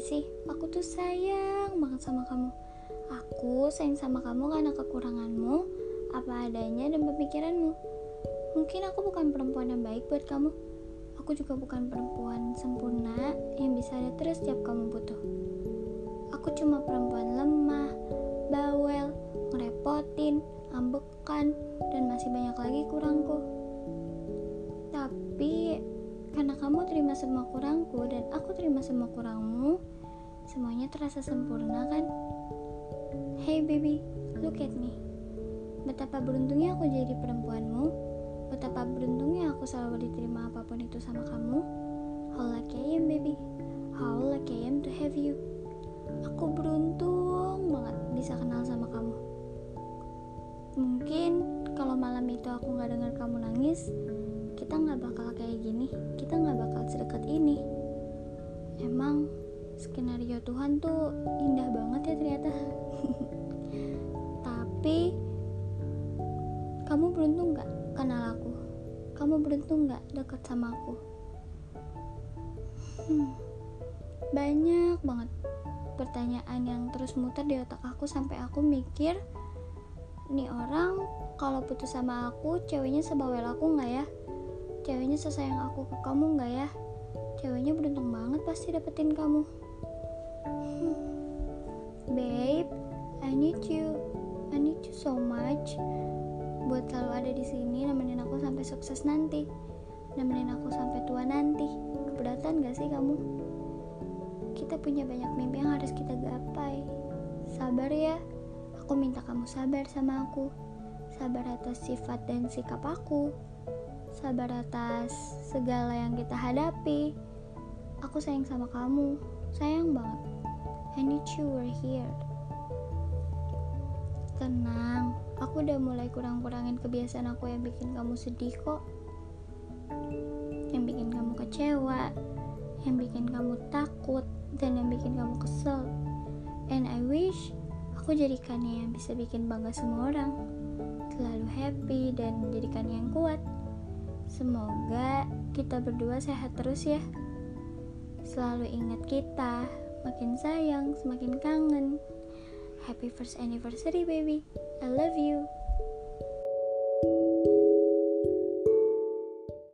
gak sih? Aku tuh sayang banget sama kamu. Aku sayang sama kamu karena kekuranganmu, apa adanya dan pemikiranmu. Mungkin aku bukan perempuan yang baik buat kamu. Aku juga bukan perempuan sempurna yang bisa ada terus setiap kamu butuh. Aku cuma perempuan lemah, bawel, ngerepotin, ambekan, dan masih banyak lagi kurangku. Semua kurangku dan aku terima semua kurangmu, semuanya terasa sempurna kan? Hey baby, look at me. Betapa beruntungnya aku jadi perempuanmu. Betapa beruntungnya aku selalu diterima apa pun itu sama kamu. How lucky I am baby. How lucky I am to have you. Aku beruntung banget bisa kenal sama kamu. Mungkin kalau malam itu aku nggak dengar kamu nangis, kita nggak bakal kayak gini kita nggak bakal sedekat ini. Emang skenario Tuhan tuh indah banget ya ternyata. Tapi kamu beruntung nggak kenal aku? Kamu beruntung nggak deket sama aku? Hmm, banyak banget pertanyaan yang terus muter di otak aku sampai aku mikir nih orang kalau putus sama aku ceweknya sebawel aku nggak ya ceweknya sesayang aku ke kamu nggak ya? Ceweknya beruntung banget pasti dapetin kamu. Hmm. babe I need you. I need you so much. Buat selalu ada di sini nemenin aku sampai sukses nanti. Nemenin aku sampai tua nanti. Keberatan gak sih kamu? Kita punya banyak mimpi yang harus kita gapai. Sabar ya. Aku minta kamu sabar sama aku. Sabar atas sifat dan sikap aku sabar atas segala yang kita hadapi. Aku sayang sama kamu, sayang banget. I need you were here. Tenang, aku udah mulai kurang-kurangin kebiasaan aku yang bikin kamu sedih kok. Yang bikin kamu kecewa, yang bikin kamu takut, dan yang bikin kamu kesel. And I wish aku jadikannya yang bisa bikin bangga semua orang. Selalu happy dan menjadikannya yang kuat. Semoga kita berdua sehat terus ya. Selalu ingat kita, makin sayang, semakin kangen. Happy first anniversary baby. I love you.